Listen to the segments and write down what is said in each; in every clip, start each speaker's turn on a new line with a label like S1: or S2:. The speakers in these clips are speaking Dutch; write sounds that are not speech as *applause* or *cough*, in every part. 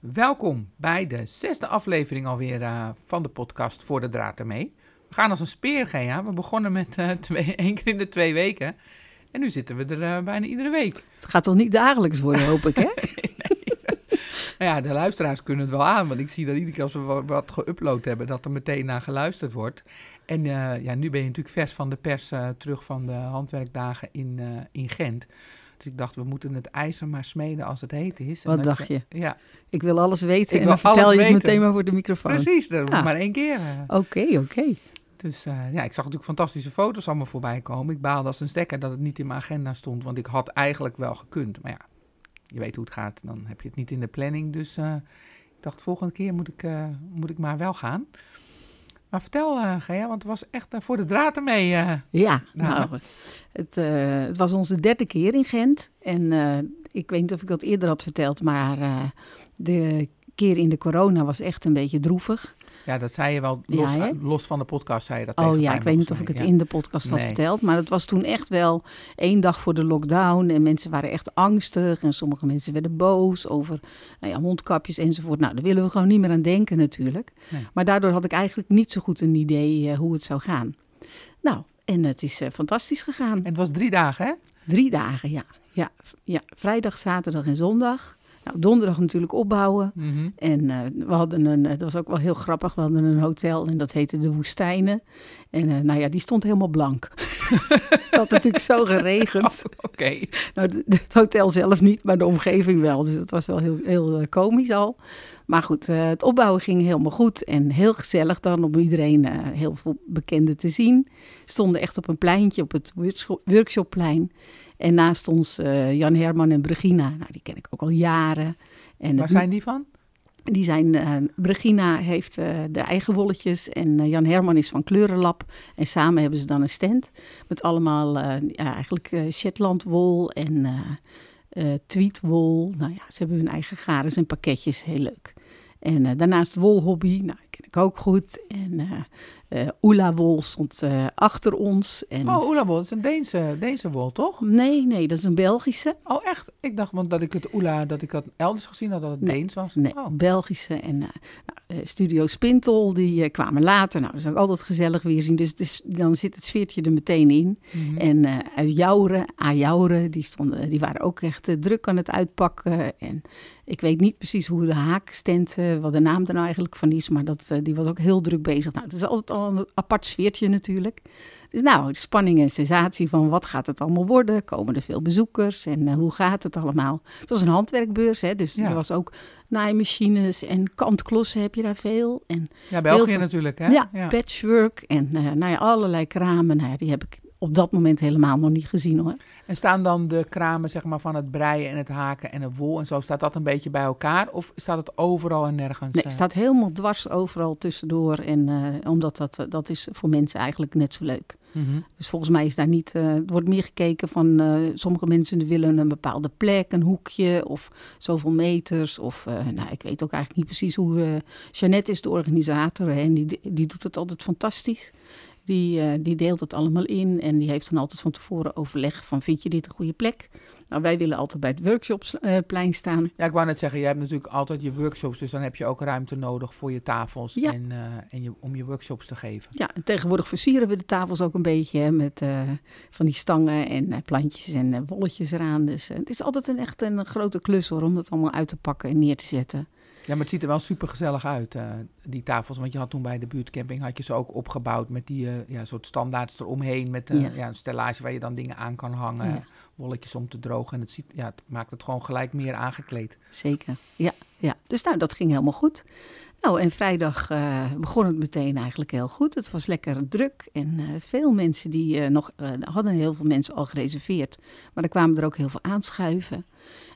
S1: Welkom bij de zesde aflevering alweer uh, van de podcast Voor de Draad ermee. We gaan als een speer, Gea. We begonnen met uh, *laughs* twee, één keer in de twee weken. En nu zitten we er uh, bijna iedere week.
S2: Het gaat toch niet dagelijks worden, hoop ik, hè? *laughs*
S1: nee. Nou ja, de luisteraars kunnen het wel aan. Want ik zie dat iedere keer als we wat geüpload hebben, dat er meteen naar geluisterd wordt. En ja, nu ben je natuurlijk vers van de pers terug van de handwerkdagen in, in Gent. Dus ik dacht, we moeten het ijzer maar smeden als het heet is.
S2: Wat dacht je?
S1: Ja.
S2: Ik wil alles weten ik en dan vertel je het meteen maar voor de microfoon.
S1: Precies, dat ja. maar één keer.
S2: Oké, oké. Okay.
S1: Dus uh, ja, ik zag natuurlijk fantastische foto's allemaal voorbij komen. Ik baalde als een stekker dat het niet in mijn agenda stond, want ik had eigenlijk wel gekund. Maar ja, je weet hoe het gaat, dan heb je het niet in de planning. Dus uh, ik dacht, volgende keer moet ik, uh, moet ik maar wel gaan. Maar vertel, uh, Gea, want het was echt uh, voor de draad ermee. Uh,
S2: ja, nou, het, het, was onze derde keer in Gent. En ik weet niet of ik dat eerder had verteld, maar de keer in de corona was echt een beetje droevig.
S1: Ja, dat zei je wel los, ja, los van de podcast, zei je dat
S2: Oh ja, ik weet niet of ik het in de podcast had verteld, maar het was toen echt wel één dag voor de lockdown en mensen waren echt angstig en sommige mensen werden boos over nou ja, mondkapjes enzovoort. Nou, daar willen we gewoon niet meer aan denken natuurlijk. Nee. Maar daardoor had ik eigenlijk niet zo goed een idee uh, hoe het zou gaan. Nou, en het is uh, fantastisch gegaan. En
S1: het was drie dagen, hè?
S2: Drie dagen, ja. Ja, ja. vrijdag, zaterdag en zondag. Nou, donderdag natuurlijk opbouwen. Mm -hmm. En uh, we hadden een, dat was ook wel heel grappig, we hadden een hotel en dat heette De Woestijnen. En uh, nou ja, die stond helemaal blank. *laughs* het had natuurlijk zo geregend. *laughs*
S1: Oh, Oké. Okay.
S2: Nou, het hotel zelf niet, maar de omgeving wel. Dus het was wel heel, heel uh, komisch al. Maar goed, het opbouwen ging helemaal goed en heel gezellig dan om iedereen heel veel bekenden te zien. Stonden echt op een pleintje, op het workshopplein. En naast ons uh, Jan Herman en Brigina, nou, die ken ik ook al jaren. En
S1: Waar zijn die van?
S2: Die zijn, uh, Brigina heeft uh, de eigen wolletjes en Jan Herman is van Kleurenlab. En samen hebben ze dan een stand met allemaal ja, eigenlijk Shetlandwol en tweetwol. Nou ja, ze hebben hun eigen garens en pakketjes, heel leuk. En daarnaast wolhobby, nou, ken ik ook goed. En uh, Oela Wol stond uh, achter ons. En...
S1: Oh, Oela Wol is een Deense, Deense wol, toch?
S2: Nee, nee, dat is een Belgische.
S1: Oh, echt? Ik dacht want dat ik het Oela, dat ik dat elders gezien had, dat het
S2: nee,
S1: Deens was.
S2: Nee,
S1: oh.
S2: Belgische. En nou, Studio Spintel, die kwamen later. Nou, dat is ook altijd gezellig weer zien. Dus, dus dan zit het sfeertje er meteen in. Mm -hmm. En uit Jouren, Ajouren, die, stonden, die waren ook echt druk aan het uitpakken. En ik weet niet precies hoe de haakstand, wat de naam er nou eigenlijk van is. Maar dat, die was ook heel druk bezig. Nou, het is altijd al een apart sfeertje natuurlijk. Dus nou, spanning en sensatie van wat gaat het allemaal worden? Komen er veel bezoekers en uh, hoe gaat het allemaal? Het was een handwerkbeurs, hè, dus ja. er was ook naaimachines en kantklossen heb je daar veel. En
S1: ja, België natuurlijk, hè?
S2: Ja, ja. patchwork en uh, nou ja, allerlei kramen. Nou die heb ik op dat moment helemaal nog niet gezien hoor.
S1: En staan dan de kramen zeg maar, van het breien en het haken en het wol en zo, staat dat een beetje bij elkaar? Of staat het overal en nergens?
S2: Nee, het staat helemaal dwars overal tussendoor. En uh, omdat dat, dat is voor mensen eigenlijk net zo leuk. Mm -hmm. Dus volgens mij is daar niet, uh, er wordt meer gekeken van uh, sommige mensen willen een bepaalde plek, een hoekje of zoveel meters. Of nou, ik weet ook eigenlijk niet precies hoe. Jeannette is de organisator hè, en die, die doet het altijd fantastisch. Die, uh, die deelt het allemaal in en die heeft dan altijd van tevoren overleg van vind je dit een goede plek? Nou, wij willen altijd bij het workshopsplein uh, staan.
S1: Ja, ik wou net zeggen, je hebt natuurlijk altijd je workshops, dus dan heb je ook ruimte nodig voor je tafels ja. en, uh, en je, om je workshops te geven.
S2: Ja, en tegenwoordig versieren we de tafels ook een beetje hè, met van die stangen en plantjes en wolletjes eraan. Dus het is altijd een echt een grote klus hoor, om dat allemaal uit te pakken en neer te zetten.
S1: Ja, maar het ziet er wel super gezellig uit, uh, die tafels. Want je had toen bij de buurtcamping had je ze ook opgebouwd met die uh, ja, soort standaards eromheen. Met uh, ja. ja. een stellage waar je dan dingen aan kan hangen. Ja. Wolletjes om te drogen. En het, ziet, ja, het maakt het gewoon gelijk meer aangekleed.
S2: Zeker, ja. ja. Dus nou, dat ging helemaal goed. Nou, en vrijdag begon het meteen eigenlijk heel goed. Het was lekker druk en veel mensen die nog... hadden heel veel mensen al gereserveerd. Maar er kwamen er ook heel veel aanschuiven.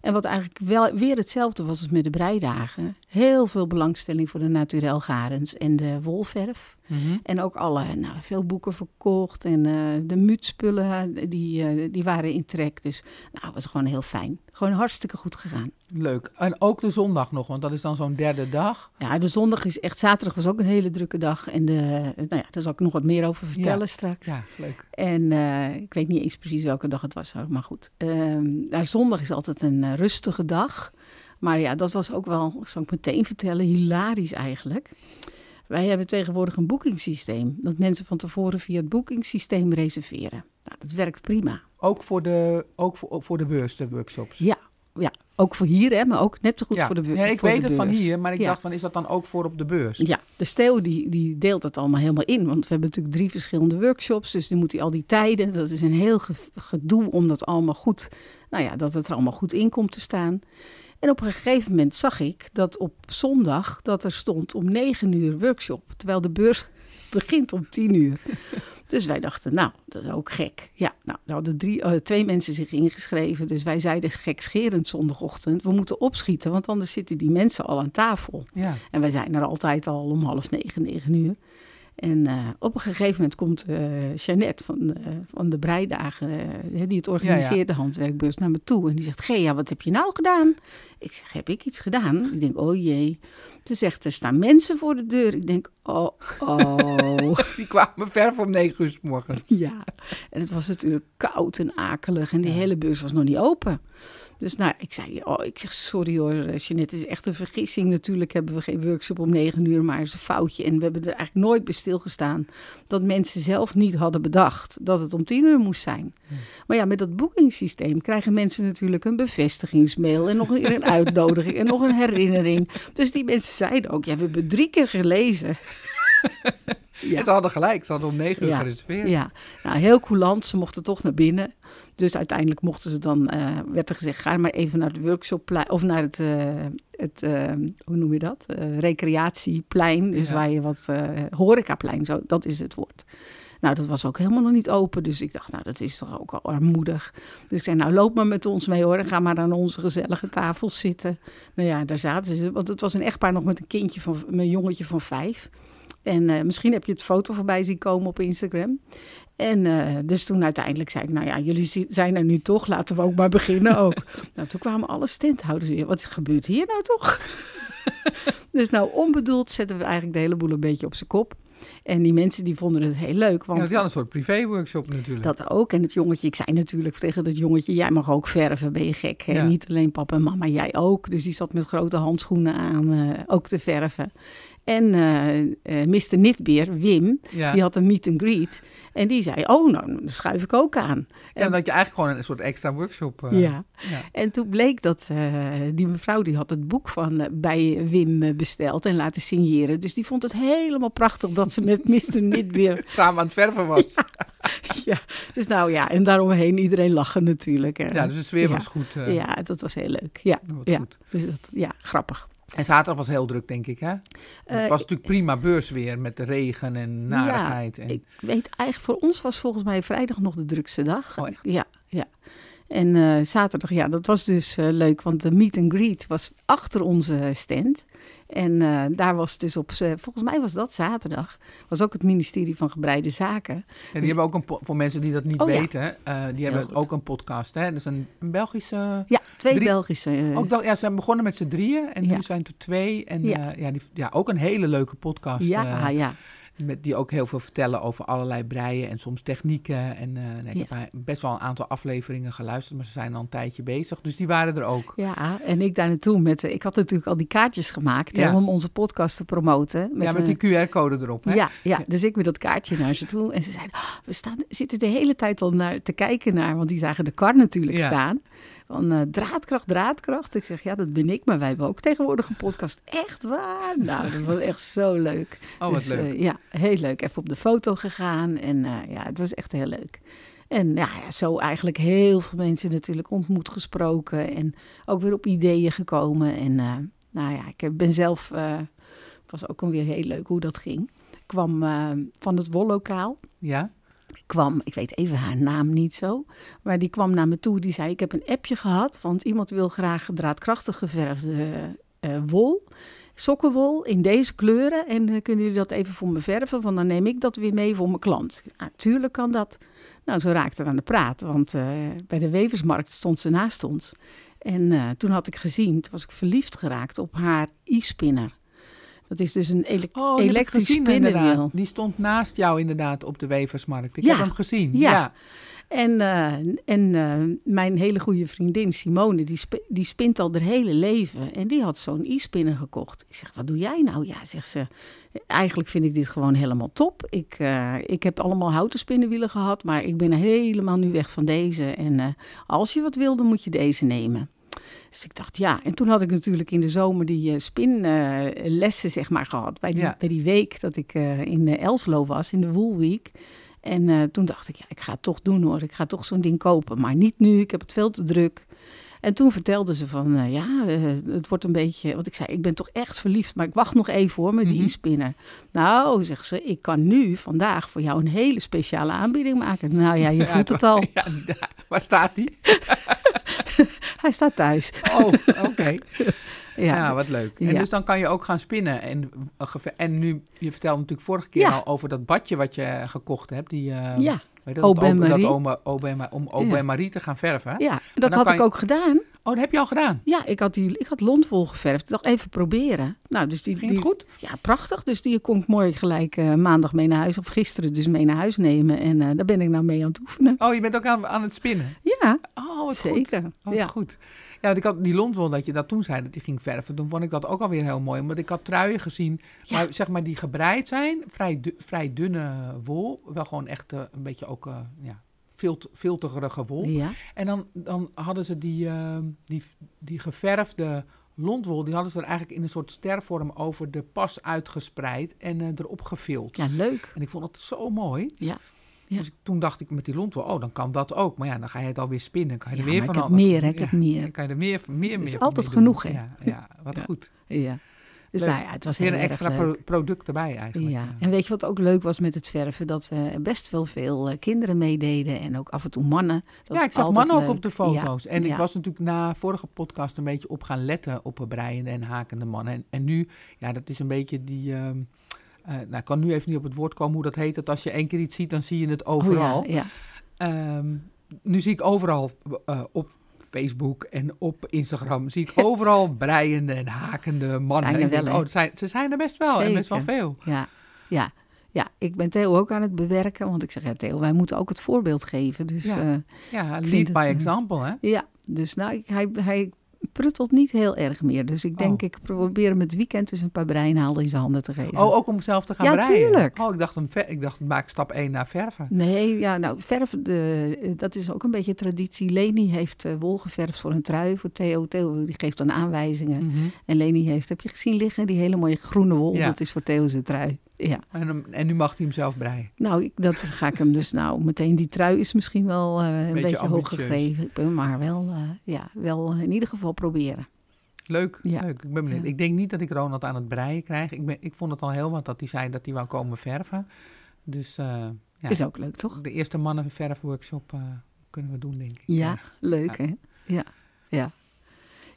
S2: En wat eigenlijk wel weer hetzelfde was als met de breidagen. Heel veel belangstelling voor de naturelgarens en de wolverf.
S1: Mhm.
S2: En ook alle, nou, veel boeken verkocht. En eh, de muutspullen, die, eh, die waren in trek. Dus nou, het was gewoon heel fijn. Gewoon hartstikke goed gegaan.
S1: Leuk. En ook de zondag nog, want dat is dan zo'n derde dag.
S2: Ja, de zondag is echt, zaterdag was ook een hele drukke dag. En de, nou ja, daar zal ik nog wat meer over vertellen
S1: Ja.
S2: straks.
S1: Ja, leuk.
S2: En eh, ik weet niet eens precies welke dag het was, maar goed. Ehm, nou, zondag is altijd een eh, rustige dag. Maar ja, dat was ook wel, zal ik meteen vertellen, hilarisch eigenlijk. Wij hebben tegenwoordig een boekingssysteem. Dat mensen van tevoren via het boekingssysteem reserveren. Nou, dat werkt prima.
S1: Ook voor de, ook voor, ook voor de beurs, de workshops.
S2: Ja, ja, ook voor hier, hè, maar ook net zo goed
S1: ja.
S2: voor de beurs.
S1: Ja, ik weet het van hier, maar ik
S2: Ja.
S1: dacht van, is dat dan ook voor op de beurs?
S2: Ja, de Steel die, die deelt het allemaal helemaal in. Want we hebben natuurlijk drie verschillende workshops. Dus dan moet hij al die tijden. Dat is een heel ge- gedoe om dat allemaal goed. Nou ja, dat het er allemaal goed in komt te staan. En op een gegeven moment zag ik dat op zondag dat er stond om 9 uur workshop. Terwijl de beurs *laughs* begint om 10 uur. *laughs* Dus wij dachten, nou, dat is ook gek. Ja, nou, er hadden drie, eh, twee mensen zich ingeschreven. Dus wij zeiden gekscherend zondagochtend, we moeten opschieten. Want anders zitten die mensen al aan tafel.
S1: Ja.
S2: En wij zijn er altijd al om half negen, negen uur. En eh, op een gegeven moment komt eh Jeannette van, eh, van de Breidagen, die het organiseert, de handwerkbeurs, naar me toe. En die zegt, Gea, wat heb je nou gedaan? Ik zeg, heb ik iets gedaan? Ik denk, oh jee. Ze zegt, er staan mensen voor de deur. Ik denk, oh, oh. *laughs*
S1: Die kwamen ver voor negen uur 's morgens.
S2: ja. En het was natuurlijk koud en akelig en die
S1: Ja.
S2: hele beurs was nog niet open. Dus nou, ik zei, oh, ik zeg, sorry hoor, eh, Jeanette, het is echt een vergissing. Natuurlijk hebben we geen workshop om negen uur, maar het is een foutje. En we hebben er eigenlijk nooit bij stilgestaan dat mensen zelf niet hadden bedacht dat het om tien uur moest zijn.
S1: Ja.
S2: Maar ja, met dat boekingssysteem krijgen mensen natuurlijk een bevestigingsmail en nog een, een uitnodiging en nog een herinnering. Dus die mensen zeiden ook, ja, we hebben drie keer gelezen. *laughs* Ja.
S1: En ze hadden gelijk, ze hadden om negen uur
S2: Ja.
S1: gereserveerd.
S2: Ja, nou, heel coulant. Ze mochten toch naar binnen. Dus uiteindelijk mochten ze dan, eh, werd er gezegd, ga maar even naar het workshopplein of naar het, eh, het eh, hoe noem je dat? Recreatieplein. Dus
S1: Ja.
S2: waar je wat, horecaplein, zo, dat is het woord. Nou, dat was ook helemaal nog niet open. Dus ik dacht, nou, dat is toch ook al armoedig. Dus ik zei, nou, loop maar met ons mee hoor. En ga maar aan onze gezellige tafels zitten. Nou ja, daar zaten ze. Want het was een echtpaar nog met een kindje van, een jongetje van vijf. En misschien heb je het foto voorbij zien komen op Instagram. En eh, dus toen uiteindelijk zei ik, nou ja, jullie zi- zijn er nu toch, laten we ook maar beginnen ook. *laughs* nou, toen kwamen alle standhouders weer. Wat gebeurt hier nou toch? *laughs* dus nou, onbedoeld zetten we eigenlijk de hele boel een beetje op zijn kop. En die mensen die vonden het heel leuk.
S1: Ja,
S2: Want
S1: want die hadden een soort privé-workshop natuurlijk.
S2: dat ook. En het jongetje, ik zei natuurlijk tegen dat jongetje, jij mag ook verven, ben je gek. Hè?
S1: Ja.
S2: Niet alleen papa en mama, jij ook. Dus die zat met grote handschoenen aan eh, ook te verven. En eh eh, Mr. Nitbeer, Wim,
S1: ja.
S2: die had een meet and greet. En die zei, oh, nou, dan schuif ik ook aan.
S1: ja, dat je eigenlijk gewoon een soort extra workshop... eh,
S2: ja.
S1: ja.
S2: En toen bleek dat die mevrouw, die had het boek van bij Wim besteld en laten signeren. Dus die vond het helemaal prachtig dat ze *laughs* met Mr. Nitbeer... *laughs*
S1: Samen aan het verven was. *laughs*
S2: ja, dus nou ja, en daaromheen iedereen lachen natuurlijk. hè.
S1: ja, dus de sfeer
S2: Ja.
S1: was goed. eh,
S2: Ja, dat was heel leuk. Ja, ja.
S1: goed.
S2: dus dat, ja grappig.
S1: En zaterdag was heel druk, denk ik, hè? het
S2: Eh,
S1: was natuurlijk prima beursweer met de regen en narigheid. en,
S2: Ik weet eigenlijk, voor ons was volgens mij vrijdag nog de drukste dag.
S1: Oh?
S2: Ja, ja. En eh, zaterdag, ja, dat was dus leuk, want de meet and greet was achter onze stand. En eh, daar was dus op, eh, volgens mij was dat zaterdag, was ook het ministerie van Gebreide Zaken.
S1: en die hebben ook een, voor mensen die dat niet
S2: Oh, ja.
S1: weten, eh, die hebben
S2: goed.
S1: ook een podcast, hè? Dat is een, een Belgische...
S2: Ja, twee
S1: Drie-
S2: Belgische.
S1: Ook dat, ja, ze zijn begonnen met z'n drieën en
S2: Ja.
S1: nu zijn het er twee. En
S2: Ja.
S1: ja. die, ja, ook een hele leuke podcast.
S2: ja, ja.
S1: Met, die ook heel veel vertellen over allerlei breien en soms technieken. En eh, nee, ik
S2: Ja.
S1: heb best wel een aantal afleveringen geluisterd, maar ze zijn al een tijdje bezig. Dus die waren er ook.
S2: Ja, en ik daar naartoe met, eh, ik had natuurlijk al die kaartjes gemaakt hè, om onze podcast te promoten.
S1: ja, met
S2: een-
S1: die QR-code erop. Hè?
S2: Ja, ja, dus ik met dat kaartje naar ze toe. En ze zeiden, "Oh, we staan, zitten de hele tijd al naar te kijken naar, want die zagen de kar natuurlijk
S1: Ja.
S2: staan. Van eh, draadkracht, draadkracht. Ik zeg, ja, dat ben ik, maar wij hebben ook tegenwoordig een podcast. Echt waar? Nou, dat was echt zo leuk.
S1: Oh, wat
S2: Dus,
S1: leuk.
S2: eh, ja, heel leuk. Even op de foto gegaan en eh, ja, het was echt heel leuk. En ja, ja, zo eigenlijk heel veel mensen natuurlijk ontmoet, gesproken en ook weer op ideeën gekomen. En nou ja, ik ben zelf, het was ook alweer heel leuk hoe dat ging. Ik kwam van het wollokaal.
S1: ja?
S2: Kwam, ik weet even haar naam niet zo, maar die kwam naar me toe. Die zei: Ik heb een appje gehad, want iemand wil graag draadkrachtig geverfde uh, wol sokkenwol in deze kleuren. En uh, kunnen jullie dat even voor me verven? Want dan neem ik dat weer mee voor mijn klant. Natuurlijk kan dat. Nou, zo raakte we aan de praat. Want uh, bij de weversmarkt stond ze naast ons. En toen had ik gezien, toen was ik verliefd geraakt op haar e-spinner. Dat is dus een ele
S1: oh,
S2: elektrisch spinnenwiel.
S1: Die stond naast jou inderdaad op de weversmarkt. Ik ja. heb hem gezien.
S2: Ja. ja. En, uh, en uh, mijn hele goede vriendin Simone, die, sp die spint al haar hele leven. En die had zo'n e-spinner gekocht. Ik zeg, wat doe jij nou? Ja, zegt ze, eigenlijk vind ik dit gewoon helemaal top. Ik, uh, ik heb allemaal houten spinnenwielen gehad, maar ik ben helemaal nu weg van deze. En als je wat wil, dan moet je deze nemen. Dus ik dacht, ja. En toen had ik natuurlijk in de zomer die uh, spinlessen, zeg maar, gehad. Bij die, ja. bij die week dat ik uh, in Elslo was, in de Wool Week. En toen dacht ik, ja, ik ga het toch doen hoor. Ik ga toch zo'n ding kopen. Maar niet nu, ik heb het veel te druk. En toen vertelde ze van, uh, ja, uh, het wordt een beetje... Want ik zei, ik ben toch echt verliefd, maar ik wacht nog even hoor met die mm -hmm. spinner. Nou, zegt ze, ik kan nu, vandaag, voor jou een hele speciale aanbieding maken. Nou ja, je voelt
S1: ja,
S2: het al.
S1: Ja, waar staat die? *laughs* *laughs*
S2: Hij staat thuis.
S1: Oh, oké. Okay. *laughs* Ja. ja. wat leuk. En ja. dus dan kan je ook gaan spinnen. En, en nu, je vertelde natuurlijk vorige keer ja. al over dat badje wat je gekocht hebt. Die, uh,
S2: ja,
S1: weet je, dat, dat
S2: Marie.
S1: Ome, om Aubin Marie te gaan verven.
S2: Ja, dat had ik ook gedaan.
S1: Oh, dat heb je al gedaan?
S2: Ja, ik had, die, ik had lontwol geverfd. Ik dacht, even proberen. Nou, dus die,
S1: Ging
S2: die,
S1: het goed?
S2: Ja, prachtig. Dus die kon ik mooi gelijk uh, maandag mee naar huis. Of gisteren dus mee naar huis nemen. En uh, daar ben ik nou mee aan het oefenen.
S1: Oh, je bent ook aan, aan het spinnen?
S2: Ja,
S1: oh, wat
S2: zeker.
S1: Goed. Oh,
S2: ja.
S1: goed. Ja, want ik had die lontwol dat je dat toen zei dat die ging verven. Toen vond ik dat ook alweer heel mooi. Omdat ik had truien gezien, ja. waar, zeg maar, die gebreid zijn. Vrij, du vrij dunne wol. Wel gewoon echt uh, een beetje ook, uh, ja, vilt, filterige wol.
S2: Ja.
S1: En dan, dan hadden ze die, uh, die, die geverfde lontwol, die hadden ze er eigenlijk in een soort stervorm over de pas uitgespreid en uh, erop gevild.
S2: Ja, leuk.
S1: En ik vond het zo mooi.
S2: Ja. Ja.
S1: Dus toen dacht ik met die lontwol, oh, dan kan dat ook. Maar ja, dan ga je het alweer spinnen. Kan je
S2: ja,
S1: er weer
S2: maar
S1: van
S2: ik heb meer, ik heb meer.
S1: Dan kan je er meer, meer,
S2: Het is
S1: meer
S2: altijd genoeg, hè?
S1: Ja, ja wat goed.
S2: Ja. Dus
S1: Leuk.
S2: nou ja, het was
S1: Weer een
S2: erg
S1: extra
S2: leuk.
S1: product erbij eigenlijk.
S2: Ja, en weet je wat ook leuk was met het verven? Dat uh, best wel veel uh, kinderen meededen en ook af en toe mannen. Dat
S1: ja, ik zag mannen ook op de foto's.
S2: Ja,
S1: En ik was natuurlijk na vorige podcast een beetje op gaan letten op breiende en hakende mannen. En, en nu, ja, dat is een beetje die... ehm, eh, nou, ik kan nu even niet op het woord komen hoe dat heet. Dat als je één keer iets ziet, dan zie je het overal.
S2: Oh, ja, ja.
S1: Ehm, nu zie ik overal eh, op Facebook en op Instagram... zie ik *laughs* overal breiende en hakende mannen.
S2: Zijn er
S1: denk, oh, zijn, ze zijn er best wel en best wel
S2: Zeker.
S1: veel.
S2: Ja, ja, ja. Ik ben Theo ook aan het bewerken, want ik zeg, ja, Theo, wij moeten ook het voorbeeld geven. Dus
S1: Ja.
S2: ja,
S1: Ja, lead by
S2: eh,
S1: example, hè?
S2: ja dus nou, ik, hij, hij pruttelt niet heel erg meer. Dus ik denk,
S1: Oh.
S2: ik probeer hem het weekend eens een paar breinaalden in zijn handen te geven.
S1: Oh, ook om zelf te gaan
S2: Ja,
S1: breien?
S2: tuurlijk.
S1: Oh, ik dacht, een ik dacht, maak stap 1 naar verven.
S2: Nee, ja, nou, verf, de, dat is ook een beetje traditie. Leni heeft eh, wol geverfd voor een trui voor Theo. Theo die geeft dan aanwijzingen.
S1: Mhm.
S2: En Leni heeft, heb je gezien liggen, die hele mooie groene wol?
S1: Ja.
S2: Dat is voor Theo zijn trui. Ja,
S1: En, nu mag hij hem zelf breien.
S2: nou, ik, dat ga ik hem dus nou meteen. Die trui is misschien wel eh, een
S1: Beetje
S2: beetje, hoog gegreven. Maar wel, eh, ja, wel in ieder geval proberen.
S1: Leuk,
S2: Ja.
S1: leuk. Ik ben benieuwd.
S2: Ja.
S1: Ik denk niet dat ik Ronald aan het breien krijg. Ik, ben, ik vond het al heel wat dat hij zei dat hij wou komen verven. Dus eh, ja,
S2: Is ook leuk, toch?
S1: de eerste mannenverfworkshop kunnen we doen, denk ik.
S2: Ja, leuk hè? Ja, ja.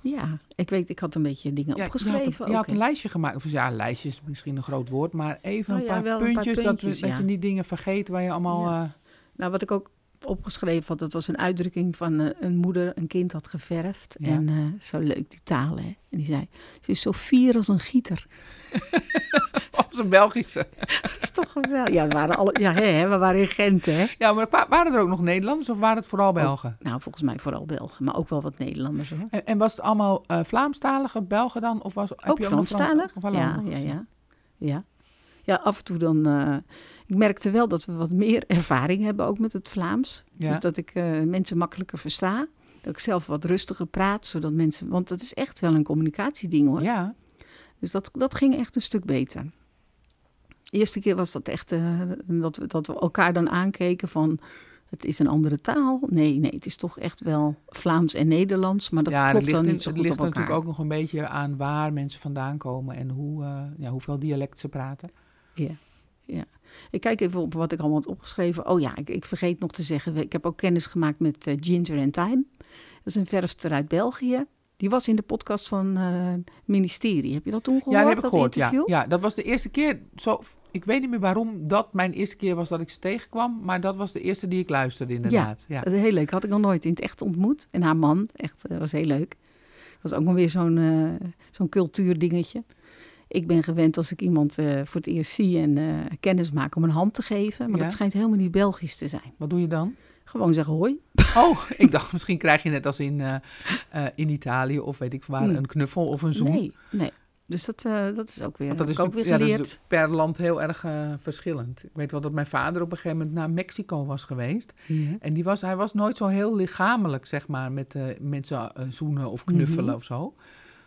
S2: Ja, ik weet, ik had een beetje dingen
S1: Ja,
S2: opgeschreven.
S1: Je had, een, je had een lijstje gemaakt. Of ja, een lijstje is misschien een groot woord. Maar even
S2: Nou
S1: een paar
S2: wel een paar
S1: puntjes. dat, we, dat je niet dingen vergeet waar je allemaal... Eh,
S2: Nou, wat ik ook opgeschreven had, dat was een uitdrukking van eh, een moeder een kind had geverfd. En eh, zo leuk die taal, hè. En die zei, ze is zo fier als een gieter. *laughs*
S1: als een Belgische.
S2: Dat is toch geweldig. Ja, we waren, alle, ja hè, we waren in Gent, hè.
S1: Ja, maar wa- waren er ook nog Nederlanders of waren het vooral Belgen?
S2: Nou, volgens mij vooral Belgen, maar ook wel wat Nederlanders, hoor.
S1: En, en was het allemaal eh, Vlaamstalige Belgen dan? Of was, heb
S2: Ook
S1: je
S2: Franstalig?
S1: of
S2: Ja, ja, ja. Ja, ja af en toe dan... eh, ik merkte wel dat we wat meer ervaring hebben, ook met het Vlaams.
S1: Ja.
S2: Dus dat ik eh, mensen makkelijker versta. Dat ik zelf wat rustiger praat, zodat mensen... Want dat is echt wel een communicatieding, hoor.
S1: Ja,
S2: Dus dat, dat ging echt een stuk beter. De eerste keer was dat echt... eh, dat, we, dat we elkaar dan aankeken van... Het is een andere taal. Nee, nee, het is toch echt wel Vlaams en Nederlands. Maar dat
S1: ja,
S2: klopt dan
S1: in-
S2: niet zo goed
S1: ligt
S2: op elkaar.
S1: natuurlijk ook nog een beetje aan waar mensen vandaan komen en hoe, eh, ja, hoeveel dialect ze praten.
S2: Ja, ja. Ik kijk even op wat ik allemaal had opgeschreven. Oh ja, ik, ik vergeet nog te zeggen. Ik heb ook kennis gemaakt met eh, Ginger and Time. Dat is een verfster uit België. Die was in de podcast van het ministerie. Heb je dat toen gehoord?
S1: Ja, dat heb ik
S2: dat
S1: gehoord. Ja. ja, dat was de eerste keer. Zo, ik weet niet meer waarom dat mijn eerste keer was dat ik ze tegenkwam. Maar dat was de eerste die ik luisterde, inderdaad. Ja.
S2: Dat is heel leuk. Had ik nog nooit in het echt ontmoet. En haar man, echt, eh, was heel leuk. Was ook nog weer zo'n eh, zo'n cultuurdingetje. Ik ben gewend als ik iemand voor het eerst zie en kennis maak om een hand te geven. Maar
S1: Ja.
S2: dat schijnt helemaal niet Belgisch te zijn.
S1: Wat doe je dan?
S2: Gewoon zeggen hoi.
S1: Oh, *laughs* ik dacht misschien krijg je net als in, eh, eh, in Italië of weet ik waar
S2: Hmm.
S1: een knuffel of een zoen.
S2: Nee, nee. Dus dat, eh, dat is ook weer,
S1: Want dat is,
S2: ook weer
S1: ja,
S2: geleerd.
S1: dat is per land heel erg verschillend. Ik weet wel dat mijn vader op een gegeven moment naar Mexico was geweest. En die was, hij was nooit zo heel lichamelijk, zeg maar, met eh, mensen zoenen of knuffelen
S2: Mhm.
S1: of zo.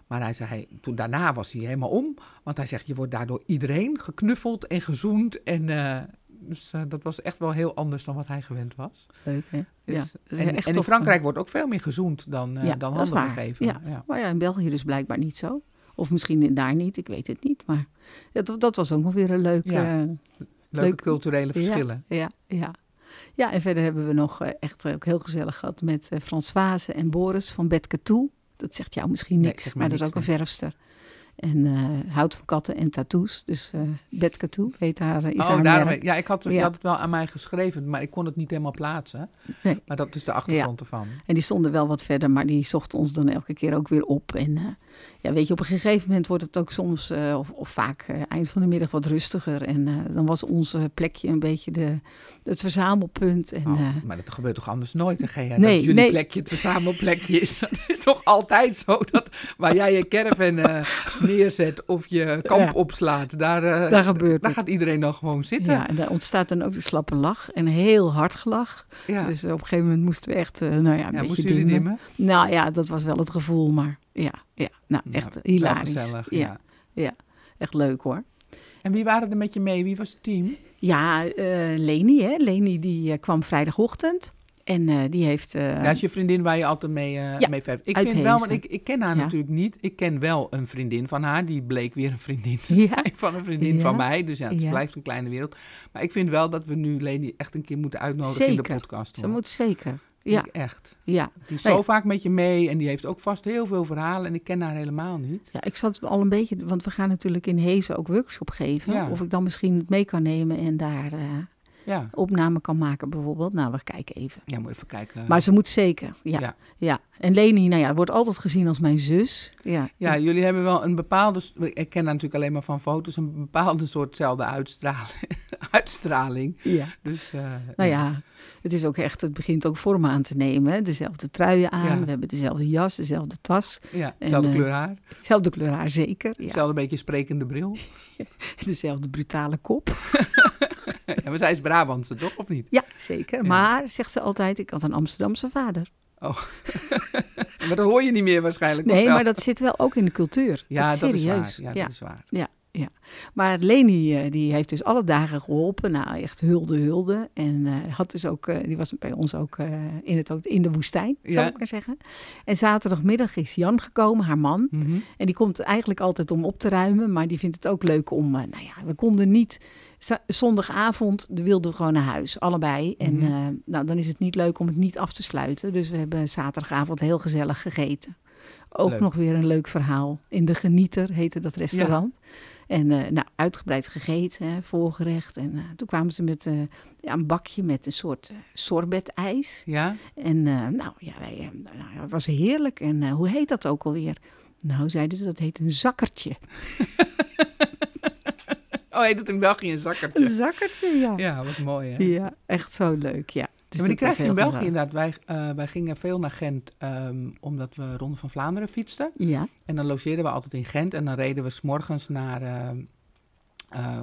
S1: Maar hij zei, hij, toen daarna was hij helemaal om. Want hij zegt, je wordt daardoor iedereen geknuffeld en gezoend. En dus eh, dat was echt wel heel anders dan wat hij gewend was.
S2: Leuk, hè?
S1: Dus-
S2: ja,
S1: en, in. Frankrijk wordt ook veel meer gezoend dan, eh,
S2: Ja,
S1: dan handen gegeven.
S2: Ja.
S1: Ja.
S2: Maar ja, in België dus blijkbaar niet zo. Of misschien daar niet, ik weet het niet. Maar dat, dat was ook nog weer een leuk... Eh,
S1: Leuke
S2: Leuk.
S1: culturele verschillen.
S2: Ja, ja. Ja, en verder hebben we nog eh, echt ook heel gezellig gehad met eh Françoise en Boris van Betke Toe. Dat zegt jou misschien niks, maar dat is ook een verfster. En eh, houdt van katten en tattoos. Dus eh Betke Toe heet haar, eh, is
S1: oh, daarom,
S2: merk.
S1: ja, ik had, je
S2: Ja.
S1: had het wel aan mij geschreven, maar ik kon het niet helemaal plaatsen.
S2: Nee.
S1: Maar dat is de achtergrond ervan.
S2: En die stonden wel wat verder, maar die zochten ons dan elke keer ook weer op. En eh, ja, weet je, op een gegeven moment wordt het ook soms, eh, of, of vaak eh, eind van de middag wat rustiger. En eh, dan was ons eh, plekje een beetje de, het verzamelpunt. En,
S1: Oh,
S2: eh,
S1: maar dat gebeurt toch anders nooit, hè, Gea?
S2: Nee,
S1: dat jullie
S2: nee.
S1: plekje het verzamelplekje is. Dat is toch altijd zo, dat waar jij je caravan eh, neerzet of je kamp
S2: Ja.
S1: opslaat, daar, eh,
S2: daar gebeurt
S1: daar
S2: het.
S1: gaat iedereen dan gewoon zitten.
S2: Ja, en daar ontstaat dan ook de slappe lach en heel hard gelach.
S1: Ja.
S2: Dus op een gegeven moment moesten we echt, eh, nou ja, een
S1: Ja,
S2: beetje
S1: moesten jullie dimmen?
S2: Nou ja, dat was wel het gevoel, maar ja, ja. nou
S1: Ja,
S2: echt hilarisch.
S1: gezellig,
S2: ja.
S1: ja.
S2: echt leuk hoor.
S1: En wie waren er met je mee? Wie was het team?
S2: Ja, eh Leni, hè. Leni die eh, kwam vrijdagochtend en eh, die heeft...
S1: Ja, is je vriendin waar je altijd mee,
S2: Ja,
S1: mee verft. Ik vind wel, want ik, ik ken haar
S2: Ja.
S1: natuurlijk niet. Ik ken wel een vriendin van haar. Die bleek weer een vriendin te
S2: Ja.
S1: zijn van een vriendin
S2: Ja.
S1: van mij. Dus ja, het
S2: Ja.
S1: blijft een kleine wereld. Maar ik vind wel dat we nu Leni echt een keer moeten uitnodigen in de podcast.
S2: Ze
S1: hoor.
S2: moet zeker. Ja,
S1: Ik echt.
S2: ja.
S1: Die is
S2: Nee.
S1: zo vaak met je mee en die heeft ook vast heel veel verhalen. En ik ken haar helemaal niet.
S2: ja, ik zat al een beetje... Want we gaan natuurlijk in Hezen ook workshop geven.
S1: Ja.
S2: Of ik dan misschien het mee kan nemen en daar eh,
S1: Ja,
S2: opname kan maken bijvoorbeeld. Nou, we kijken even.
S1: ja moet even kijken.
S2: Maar ze moet zeker, ja.
S1: Ja.
S2: ja. En Leni, nou ja, wordt altijd gezien als mijn zus. Ja,
S1: Ja,
S2: Dus-
S1: jullie hebben wel een bepaalde... Ik ken haar natuurlijk alleen maar van foto's. Een bepaalde soortzelfde uitstraling. *laughs* uitstraling.
S2: ja.
S1: Dus, eh,
S2: Nou ja, het is ook echt, het begint ook vorm aan te nemen. hè. Dezelfde truien aan,
S1: Ja.
S2: we hebben dezelfde jas, dezelfde tas.
S1: Ja, dezelfde
S2: En, eh,
S1: kleur haar.
S2: Dezelfde kleur haar zeker. Ja.
S1: Hetzelfde beetje sprekende bril. *laughs*
S2: Dezelfde brutale kop. *laughs*
S1: ja, maar zij is Brabantse, toch? Of niet?
S2: Ja, zeker.
S1: Ja.
S2: Maar, zegt ze altijd, ik had een Amsterdamse vader.
S1: Maar dat hoor je niet meer waarschijnlijk.
S2: Nee, maar dat zit wel ook in de cultuur.
S1: Ja,
S2: dat is
S1: dat is
S2: serieus.
S1: waar. Ja,
S2: ja.
S1: dat is waar.
S2: Maar Leni, eh, die heeft dus alle dagen geholpen. Nou, echt hulde, hulde. En eh, had dus ook, eh, die was bij ons ook in, het, in de woestijn, zou
S1: Ja.
S2: ik maar zeggen. En zaterdagmiddag is Jan gekomen, haar man.
S1: Mhm.
S2: En die komt eigenlijk altijd om op te ruimen. Maar die vindt het ook leuk om, nou ja, we konden niet... Zondagavond wilden we gewoon naar huis, allebei. En
S1: Mhm.
S2: nou, dan is het niet leuk om het niet af te sluiten. Dus we hebben zaterdagavond heel gezellig gegeten. Ook
S1: Leuk.
S2: nog weer een leuk verhaal. In de Genieter heette dat restaurant. En eh, nou, uitgebreid gegeten, hè, voorgerecht. En eh, toen kwamen ze met eh, ja, een bakje met een soort sorbet-ijs.
S1: Ja?
S2: En nou, ja, wij, nou, het was heerlijk. En hoe heet dat ook alweer? Nou, zeiden ze, dat heet een zakkertje. *laughs*
S1: Oh, heet het in België een zakkertje?
S2: Een zakkertje, ja.
S1: Ja, wat mooi, hè?
S2: Ja, echt zo leuk, ja. Dus
S1: Ja, maar die krijg je in België inderdaad. Wij, eh, wij gingen veel naar Gent ehm, omdat we Ronde van Vlaanderen fietsten.
S2: Ja,
S1: En dan logeerden we altijd in Gent. En dan reden we s'morgens naar... ehm, eh,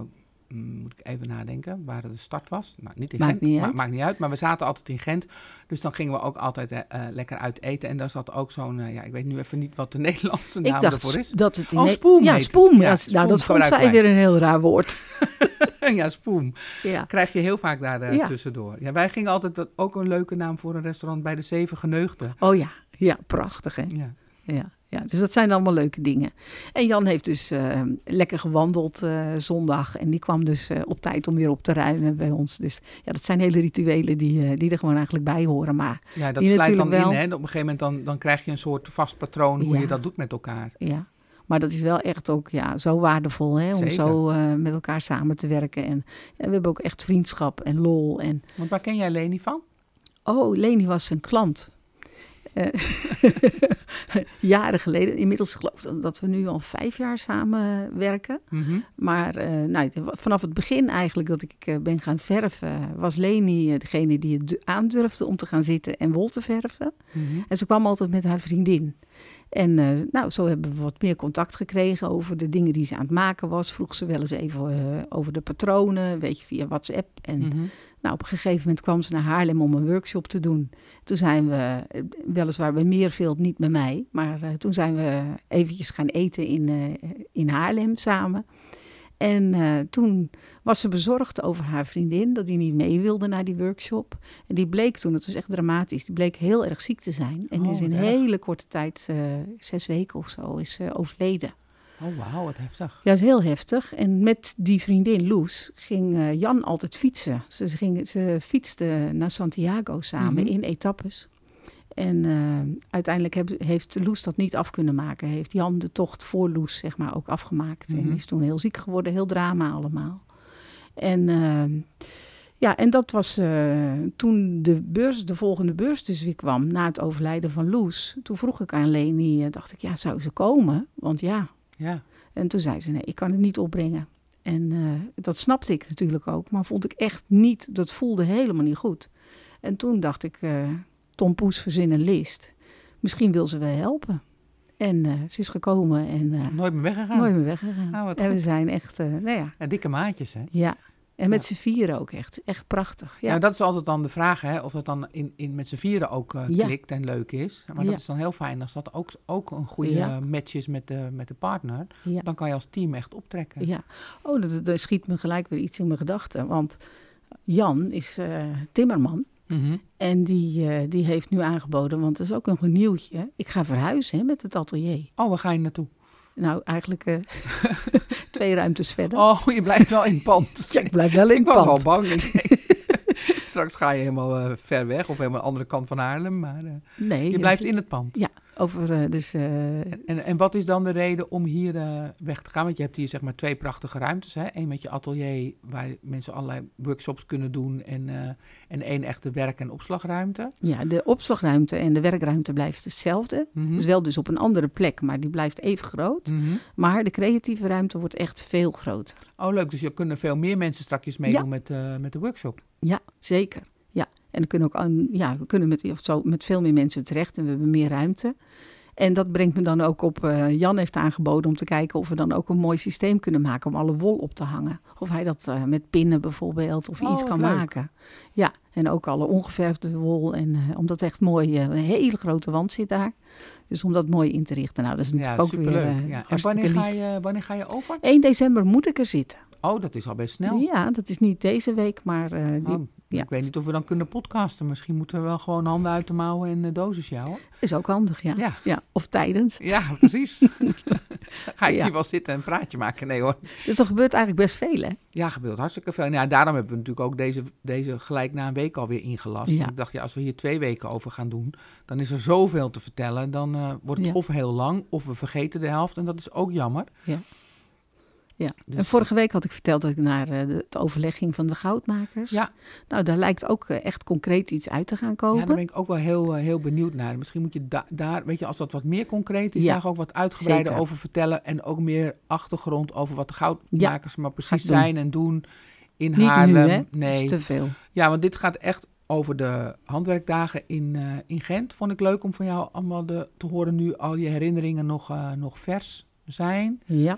S1: moet ik even nadenken, waar de start was. Nou, niet in
S2: Maakt
S1: Gent,
S2: niet
S1: maakt niet uit. Maar we zaten altijd in Gent. Dus dan gingen we ook altijd eh, eh, lekker uit eten. En daar zat ook zo'n... eh, ja, ik weet nu even niet wat de *laughs* Nederlandse naam
S2: ik dacht
S1: ervoor is.
S2: dat het in
S1: Oh, spoem
S2: Ja, spoem.
S1: Ja,
S2: nou, dat vond zij weer een heel raar woord. *laughs*
S1: ja, spoem.
S2: Ja,
S1: Krijg je heel vaak daar
S2: Ja.
S1: tussendoor. Ja, wij gingen altijd... Dat, ook een leuke naam voor een restaurant bij de Zeven Geneugden.
S2: oh ja, ja, prachtig hè.
S1: Ja.
S2: Ja, ja, dus dat zijn allemaal leuke dingen. En Jan heeft dus uh, lekker gewandeld uh, zondag. En die kwam dus uh, op tijd om weer op te ruimen bij ons. Dus ja, dat zijn hele rituelen die, die er gewoon eigenlijk bij horen. Maar
S1: ja, dat sluit dan
S2: wel...
S1: in. Hè? Op een gegeven moment dan, dan krijg je een soort vast patroon hoe
S2: Ja.
S1: je dat doet met elkaar.
S2: Ja, maar dat is wel echt ook ja, zo waardevol hè, om
S1: Zeker.
S2: zo uh, met elkaar samen te werken. En, we hebben ook echt vriendschap en lol. En,
S1: Want waar ken jij Leni van?
S2: oh, Leni was een klant. Uh, *laughs* *laughs* jaren geleden, inmiddels geloof ik dat we nu al vijf jaar samen werken.
S1: Mm -hmm.
S2: Maar uh, nou, vanaf het begin eigenlijk dat ik uh, ben gaan verven, was Leni degene die het aandurfde om te gaan zitten en wol te verven.
S1: Mm -hmm.
S2: En ze kwam altijd met haar vriendin. En uh, nou, zo hebben we wat meer contact gekregen over de dingen die ze aan het maken was. Vroeg ze wel eens even uh, over de patronen, weet je, via WhatsApp. En
S1: Mhm.
S2: Nou, op een gegeven moment kwam ze naar Haarlem om een workshop te doen. Toen zijn we, eh, weliswaar bij Meerveld, niet bij mij, maar uh, toen zijn we eventjes gaan eten in, uh, in Haarlem samen. En uh, toen was ze bezorgd over haar vriendin, dat die niet mee wilde naar die workshop. En die bleek toen, het was echt dramatisch, die bleek heel erg ziek te zijn. En
S1: Oh,
S2: is in
S1: erg.
S2: hele korte tijd, zes weken of zo, is overleden.
S1: Oh, wauw, wat heftig.
S2: Ja, dat is heel heftig. En met die vriendin Loes ging uh, Jan altijd fietsen. Ze, ging, ze fietste naar Santiago samen
S1: Mhm.
S2: in etappes. En uh, uiteindelijk heb, heeft Loes dat niet af kunnen maken. Heeft Jan de tocht voor Loes zeg maar, ook afgemaakt.
S1: Mhm.
S2: En is toen heel ziek geworden, heel drama allemaal. En, uh, ja, en dat was uh, toen de, beurs, de volgende beurs dus weer kwam, na het overlijden van Loes. Toen vroeg ik aan Leni, uh, dacht ik, ja, zou ze komen? Want ja.
S1: Ja.
S2: En toen zei ze, nee, ik kan het niet opbrengen. En uh, dat snapte ik natuurlijk ook, maar vond ik echt niet, dat voelde helemaal niet goed. En toen dacht ik, uh, Tom Poes verzin een list. Misschien wil ze wel helpen. En uh, ze is gekomen en...
S1: Nooit meer weggegaan?
S2: Nooit meer weggegaan.
S1: Oh,
S2: en we zijn echt, nou ja.
S1: ja. Dikke maatjes, hè?
S2: Ja. En met ja. z'n vieren ook echt. Echt prachtig. Ja.
S1: Nou, dat is altijd dan de vraag, hè? Of dat dan in, in met z'n vieren ook uh, klikt ja. en leuk is. Maar dat is dan heel fijn als dat ook, ook een goede match is met de, met de partner. Dan kan je als team echt optrekken.
S2: Ja. Oh, dat, dat schiet me gelijk weer iets in mijn gedachten. Want Jan is uh, timmerman.
S1: Mm -hmm.
S2: En die, uh, die heeft nu aangeboden, want dat is ook een nieuwtje. Ik ga verhuizen hè, met het atelier.
S1: Oh, waar ga je naartoe?
S2: Nou, eigenlijk uh, *laughs* twee ruimtes verder.
S1: Oh, je blijft wel in het pand. *laughs*
S2: ja, ik blijf wel in het pand.
S1: Ik was al bang. *laughs* Straks ga je helemaal uh, ver weg of helemaal aan de andere kant van Haarlem. Maar uh,
S2: nee,
S1: je blijft in het pand.
S2: Ja, over dus...
S1: En, en, en, wat is dan de reden om hier weg te gaan? Want je hebt hier zeg maar twee prachtige ruimtes. Hè? Eén met je atelier waar mensen allerlei workshops kunnen doen. En, en één echte werk- en opslagruimte.
S2: Ja, de opslagruimte en de werkruimte blijft hetzelfde.
S1: Mhm.
S2: Mm -hmm. Dus wel dus op een andere plek, maar die blijft even groot.
S1: Mm -hmm.
S2: Maar de creatieve ruimte wordt echt veel groter.
S1: Oh, leuk. Dus er kunnen veel meer mensen straks meedoen ja. met, met de workshop.
S2: Ja, zeker. En kunnen ook aan, ja, we kunnen met, of zo, met veel meer mensen terecht en we hebben meer ruimte. En dat brengt me dan ook op. Uh, Jan heeft aangeboden om te kijken of we dan ook een mooi systeem kunnen maken om alle wol op te hangen. Of hij dat uh, met pinnen bijvoorbeeld of
S1: oh,
S2: iets kan
S1: leuk.
S2: maken. Ja, en ook alle ongeverfde wol. En uh, omdat echt mooi, een hele grote wand zit daar. Dus om dat mooi in te richten. Nou, dat is natuurlijk
S1: ja,
S2: ook weer.
S1: ja. En wanneer ga, je, wanneer ga je over?
S2: 1 december moet ik er zitten.
S1: Oh, dat is al best snel.
S2: Ja, dat is niet deze week, maar. Uh, die,
S1: oh,
S2: ja.
S1: Ik weet niet of we dan kunnen podcasten. Misschien moeten we wel gewoon handen uit de mouwen en uh, dozen sjouwen.
S2: Is ook handig, ja.
S1: ja.
S2: ja. Of tijdens. *laughs*
S1: Ja, precies. *laughs* Ga je ja. hier wel zitten en een praatje maken? Nee hoor.
S2: Dus er gebeurt eigenlijk best veel, hè?
S1: Ja, gebeurt hartstikke veel. Ja, daarom hebben we natuurlijk ook deze, deze gelijk na een week alweer ingelast. Ja. Ik dacht, ja, als we hier twee weken over gaan doen, dan is er zoveel te vertellen. Dan uh, wordt het of heel lang, of we vergeten de helft. En dat is ook jammer.
S2: Ja. Ja, dus, en vorige week had ik verteld dat ik naar uh, het overleg ging van de goudmakers.
S1: Ja.
S2: Nou, daar lijkt ook uh, echt concreet iets uit te gaan komen.
S1: Ja, daar ben ik ook wel heel, uh, heel benieuwd naar. Misschien moet je da daar, weet je, als dat wat meer concreet is, ja. daar ook wat uitgebreider Zeker. over vertellen. En ook meer achtergrond over wat de goudmakers ja. maar precies zijn en doen in
S2: Niet
S1: Haarlem.
S2: Nu, hè?
S1: Nee.
S2: Dat is te veel.
S1: Ja, want dit gaat echt over de handwerkdagen in, in Gent. Vond ik leuk om van jou allemaal de, te horen nu al je herinneringen nog, nog vers zijn.
S2: Ja.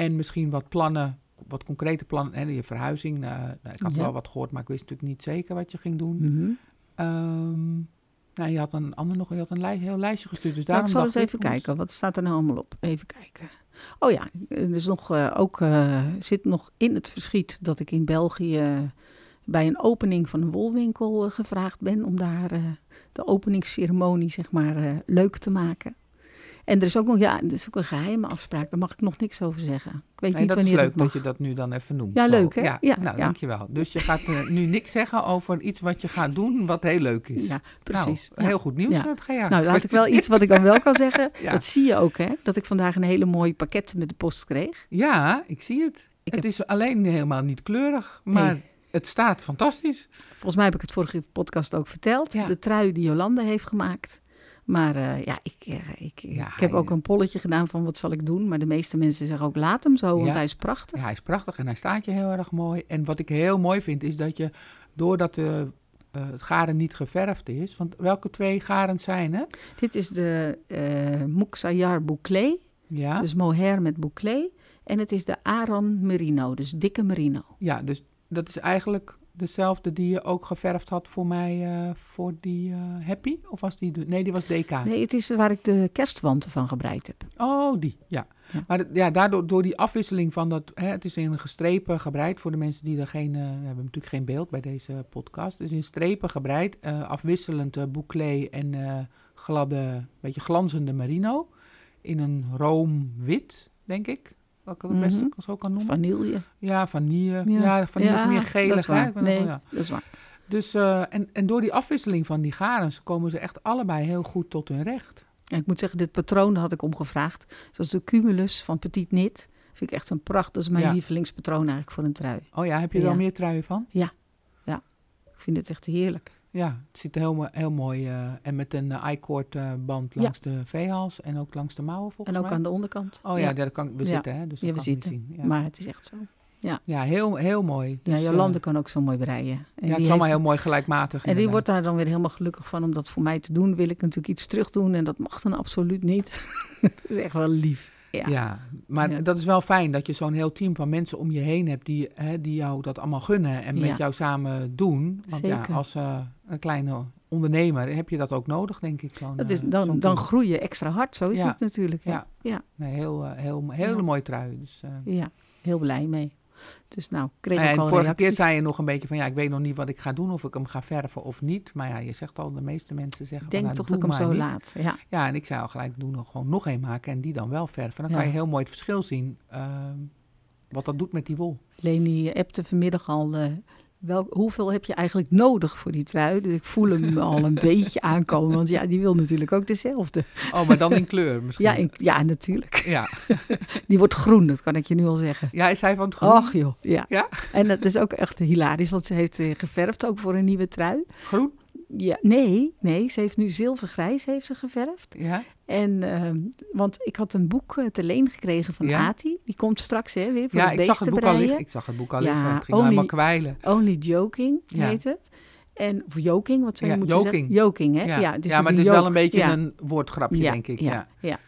S1: En misschien wat plannen, wat concrete plannen. En je verhuizing. Uh, nou, ik had ja. wel wat gehoord, maar ik wist natuurlijk niet zeker wat je ging doen.
S2: Mm -hmm.
S1: um, nou, je had een ander nog, je had een lij heel lijstje gestuurd. Dus daarom
S2: ik zal eens even kijken. Wat staat er nou allemaal op? Even kijken. Oh ja, er is nog, uh, ook, uh, zit nog in het verschiet dat ik in België bij een opening van een wolwinkel gevraagd ben om daar de openingsceremonie zeg maar leuk te maken. En er is ook nog ja, er is ook een geheime afspraak. Daar mag ik nog niks over zeggen. Ik weet
S1: Nee,
S2: niet
S1: dat is
S2: wanneer
S1: leuk
S2: dat
S1: dat je dat nu dan even noemt.
S2: Ja,
S1: zo.
S2: leuk, hè?
S1: Ja,
S2: Ja,
S1: nou,
S2: ja.
S1: dankjewel. Dus je gaat eh, nu niks zeggen over iets wat je gaat doen wat heel leuk is.
S2: Ja, precies.
S1: Nou,
S2: Ja.
S1: heel goed nieuws,
S2: Ja.
S1: het Gea.
S2: Nou, had ik wel iets wat ik dan wel kan zeggen. *laughs* Dat zie je ook, hè? Dat ik vandaag een hele mooie pakket met de post kreeg.
S1: Ja, ik zie het.
S2: Ik
S1: het
S2: heb-
S1: is alleen helemaal niet kleurig, maar
S2: Nee.
S1: het staat fantastisch.
S2: Volgens mij heb ik het vorige podcast ook verteld.
S1: Ja.
S2: De trui die Jolande heeft gemaakt. Maar eh, ja, ik, eh, ik,
S1: Ja,
S2: ik heb
S1: hij-
S2: ook een polletje gedaan van wat zal ik doen. Maar de meeste mensen zeggen ook laat hem zo, want
S1: Ja.
S2: hij is prachtig.
S1: Ja, hij is prachtig en hij staat je heel erg mooi. En wat ik heel mooi vind, is dat je, doordat de, eh, het garen niet geverfd is... Want welke twee garens zijn het?
S2: Dit is de eh Muxayar Bouclé.
S1: Ja,
S2: Dus mohair met bouclé. En het is de Aran Merino, dus dikke merino.
S1: ja dus dat is eigenlijk dezelfde die je ook geverfd had voor mij, eh, voor die eh, Happy? Of was die... Nee, die was DK.
S2: Nee, het is waar ik de kerstwanten van gebreid heb.
S1: Oh, die, ja.
S2: Ja.
S1: Maar ja, daardoor door die afwisseling van dat, hè, het is in gestrepen gebreid voor de mensen die er geen, eh, we hebben natuurlijk geen beeld bij deze podcast. Het is in strepen gebreid, afwisselend bouclé en gladde, beetje glanzende merino in een roomwit, denk ik. Welke ik het beste
S2: Mhm.
S1: zo kan noemen.
S2: Vanille.
S1: ja, vanille. Ja, vanille is meer
S2: dat
S1: gelig,
S2: is
S1: ben nog-
S2: Nee,
S1: ja.
S2: dat is waar.
S1: Dus, eh, en, en door die afwisseling van die garens komen ze echt allebei heel goed tot hun recht.
S2: En ik moet zeggen, dit patroon had ik omgevraagd. Zoals de Cumulus van Petit Knit. Vind ik echt een pracht. Dat is mijn
S1: Ja.
S2: lievelingspatroon eigenlijk voor een trui.
S1: Oh ja, heb je er
S2: Ja.
S1: al meer truien van?
S2: Ik vind het echt heerlijk.
S1: Ja, het ziet er heel, heel mooi eh, en met een eh, I-cord eh, band
S2: Ja.
S1: langs de veehals en ook langs de mouwen volgens
S2: En ook
S1: mij.
S2: aan de onderkant.
S1: Oh ja, dat kan we
S2: Ja.
S1: zitten hè, dus dat
S2: Ja, we zitten.
S1: niet zien. Ja,
S2: Maar het is echt zo.
S1: ja heel, heel mooi.
S2: Ja,
S1: Dus,
S2: Jolande
S1: eh,
S2: kan ook zo mooi breien. En
S1: ja, het is allemaal
S2: heeft-
S1: heel mooi gelijkmatig.
S2: En die wordt daar dan weer helemaal gelukkig van om dat voor mij te doen. Wil ik natuurlijk iets terug doen en dat mag dan absoluut niet. *laughs* dat is echt wel lief. Ja.
S1: Ja, maar
S2: Ja.
S1: dat is wel fijn dat je zo'n heel team van mensen om je heen hebt die, hè, die jou dat allemaal gunnen en
S2: Ja.
S1: met jou samen doen. Want ja,
S2: Zeker.
S1: als eh, een kleine ondernemer heb je dat ook nodig, denk ik. Zo'n,
S2: Dat is,
S1: eh,
S2: dan,
S1: zo'n
S2: dan groei je extra hard, zo is
S1: Ja.
S2: het natuurlijk. hè.
S1: Ja.
S2: Ja.
S1: Nee, heel, eh, heel, hele
S2: Ja.
S1: mooie trui. Dus,
S2: ja, heel blij mee. Dus nou, ik kreeg
S1: Nou ja,
S2: al
S1: vorige
S2: reacties.
S1: keer zei je nog een beetje van ja, ik weet nog niet wat ik ga doen, of ik hem ga verven of niet. Maar ja, je zegt al, de meeste mensen zeggen
S2: Ik denk
S1: van,
S2: toch
S1: nou,
S2: dat ik hem zo
S1: niet.
S2: laat. Ja.
S1: Ja, en ik zei al gelijk, doe nog gewoon nog één maken en die dan wel verven. Dan
S2: Ja.
S1: kan je heel mooi het verschil zien ehm, wat dat doet met die wol.
S2: Leni appte vanmiddag al, eh, wel, hoeveel heb je eigenlijk nodig voor die trui? Dus ik voel hem al een *laughs* beetje aankomen, want ja, die wil natuurlijk ook dezelfde.
S1: Oh, maar dan in kleur misschien.
S2: Ja, in- ja, natuurlijk.
S1: ja. *laughs*
S2: Die wordt groen, dat kan ik je nu al zeggen.
S1: ja, is hij van het groen?
S2: Och joh, ja.
S1: Ja?
S2: En dat is ook echt hilarisch, want ze heeft eh, geverfd ook voor een nieuwe trui.
S1: Groen?
S2: Ja, nee, nee, ze heeft nu zilvergrijs heeft ze geverfd.
S1: Ja.
S2: En, ehm, want ik had een boek eh, te leen gekregen van
S1: Ja?
S2: Ati. Die komt straks hè, weer voor
S1: Ja,
S2: de
S1: ik zag het boek al liggen. Ik zag het boek al
S2: Ja,
S1: liggen. Het ging
S2: only-
S1: helemaal kwijlen.
S2: Only Joking
S1: Ja.
S2: heet het. En, of joking, wat zou je
S1: Ja,
S2: moeten
S1: joking.
S2: zeggen? Joking, hè?
S1: Ja,
S2: Ja, het is
S1: ja maar het is wel een beetje een woordgrapje, denk ik. Ja.
S2: Ja, ja.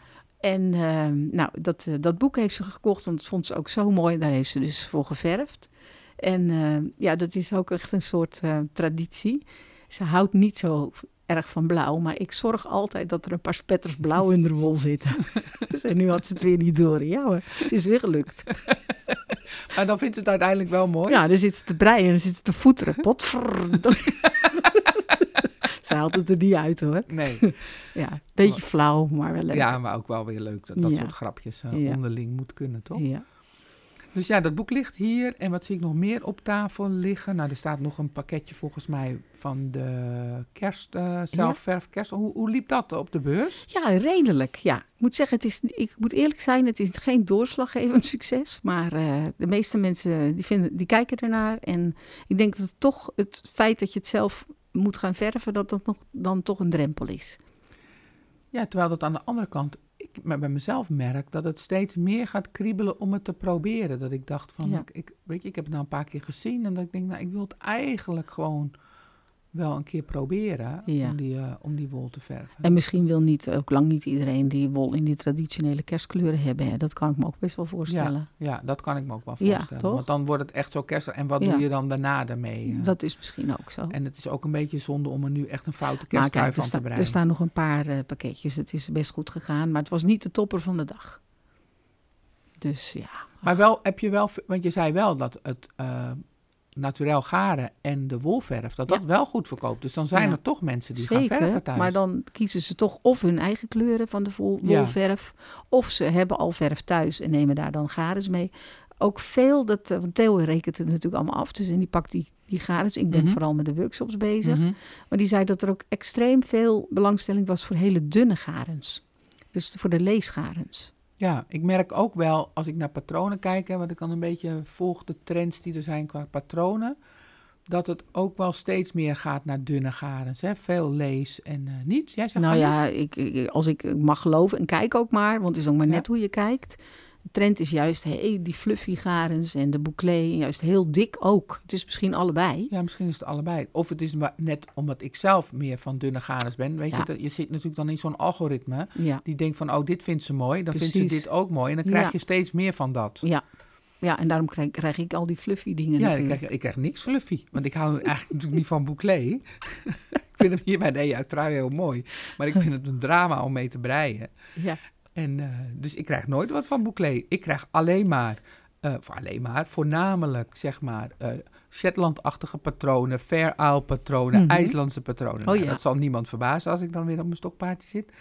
S2: En ehm, nou, dat, eh, dat boek heeft ze gekocht, want dat vond ze ook zo mooi. Daar heeft ze dus voor geverfd. En ehm, ja, dat is ook echt een soort eh, traditie. Ze houdt niet zo erg van blauw, maar ik zorg altijd dat er een paar spetters blauw in de wol zitten. *laughs* dus, en nu had ze het weer niet door. Ja hoor, het is weer gelukt. *laughs*
S1: Maar dan vindt ze het uiteindelijk wel mooi.
S2: Ja, dan zit ze te breien en dan zit ze te voeteren. *laughs* Ze haalt het er niet uit hoor.
S1: Nee.
S2: Ja, beetje flauw, maar wel leuk.
S1: Ja, maar ook wel weer leuk dat dat
S2: Ja.
S1: soort grapjes eh,
S2: Ja.
S1: onderling moet kunnen, toch?
S2: ja.
S1: Dus ja, dat boek ligt hier. En wat zie ik nog meer op tafel liggen? Nou, er staat nog een pakketje volgens mij van de kerst, eh zelfverf kerst. Hoe, hoe liep dat op de beurs?
S2: Ja, redelijk. Ja, ik moet zeggen, het is, ik moet eerlijk zijn, het is geen doorslaggevend succes. Maar eh, de meeste mensen die vinden, die kijken ernaar. En ik denk dat toch het feit dat je het zelf moet gaan verven, dat dat nog, dan toch een drempel is.
S1: Ja, terwijl dat aan de andere kant, ik maar bij mezelf merk dat het steeds meer gaat kriebelen om het te proberen. Dat ik dacht van,
S2: Ja.
S1: ik, ik, weet je, ik heb het nou een paar keer gezien en dat ik denk, nou, ik wil het eigenlijk gewoon wel een keer proberen
S2: Ja.
S1: om, die, eh, om die wol te verven.
S2: En misschien wil niet, ook lang niet iedereen die wol in die traditionele kerstkleuren hebben. Hè. Dat kan ik me ook best wel voorstellen.
S1: Ja, dat kan ik me ook wel voorstellen. Want dan wordt het echt zo kerstig. En wat doe je dan daarna daarmee? eh?
S2: Dat is misschien ook zo.
S1: En het is ook een beetje zonde om er nu echt een foute kersttrui
S2: kijk, er,
S1: van
S2: sta-
S1: te
S2: er
S1: breien.
S2: staan nog een paar eh, pakketjes. Het is best goed gegaan, maar het was niet de topper van de dag. Dus ja.
S1: Maar wel, heb je wel, want je zei wel dat het, naturel garen en de wolverf, dat dat
S2: Ja.
S1: wel goed verkoopt. Dus dan zijn
S2: Ja.
S1: er toch mensen die gaan verven thuis.
S2: maar dan kiezen ze toch of hun eigen kleuren van de
S1: Ja.
S2: wolverf, of ze hebben al verf thuis en nemen daar dan garens mee. Ook veel, dat, eh, want Theo rekent het natuurlijk allemaal af, dus en die pakt die, die garens. Ik ben
S1: Mhm.
S2: vooral met de workshops bezig.
S1: Mhm.
S2: Maar die zei dat er ook extreem veel belangstelling was voor hele dunne garens. Dus voor de leesgarens.
S1: Ja, ik merk ook wel als ik naar patronen kijk, hè, want ik dan een beetje volg de trends die er zijn qua patronen, dat het ook wel steeds meer gaat naar dunne garens. Hè? Veel lees en eh, niet. Jij zegt
S2: Nou ja, ik, ik- als ik mag geloven, en kijk ook maar, want het is ook maar
S1: Ja.
S2: net hoe je kijkt. De trend is juist hey, die fluffy garens en de bouclé, juist heel dik ook. Het is misschien allebei.
S1: Ja, misschien is het allebei. Of het is maar net omdat ik zelf meer van dunne garens ben. Weet
S2: Ja.
S1: je, dat, je zit natuurlijk dan in zo'n algoritme.
S2: Ja,
S1: Die denkt van, oh, dit vindt ze mooi. Dan vindt ze dit ook mooi. En dan krijg
S2: Ja.
S1: je steeds meer van dat.
S2: ja. ja en daarom krijg, krijg ik al die fluffy dingen
S1: Ja, ik krijg, ik krijg niks fluffy. Want ik hou eigenlijk natuurlijk niet van bouclé. *laughs* ik vind hem hier bij de EA trui heel mooi. Maar ik vind het een drama om mee te breien.
S2: Ja.
S1: En, eh, dus ik krijg nooit wat van bouclé. Ik krijg alleen maar, eh, of alleen maar, voornamelijk zeg maar eh Shetland-achtige patronen, Fair Isle patronen,
S2: Mhm.
S1: IJslandse patronen.
S2: Oh
S1: Nou,
S2: ja.
S1: Dat zal niemand verbazen als ik dan weer op mijn stokpaardje zit.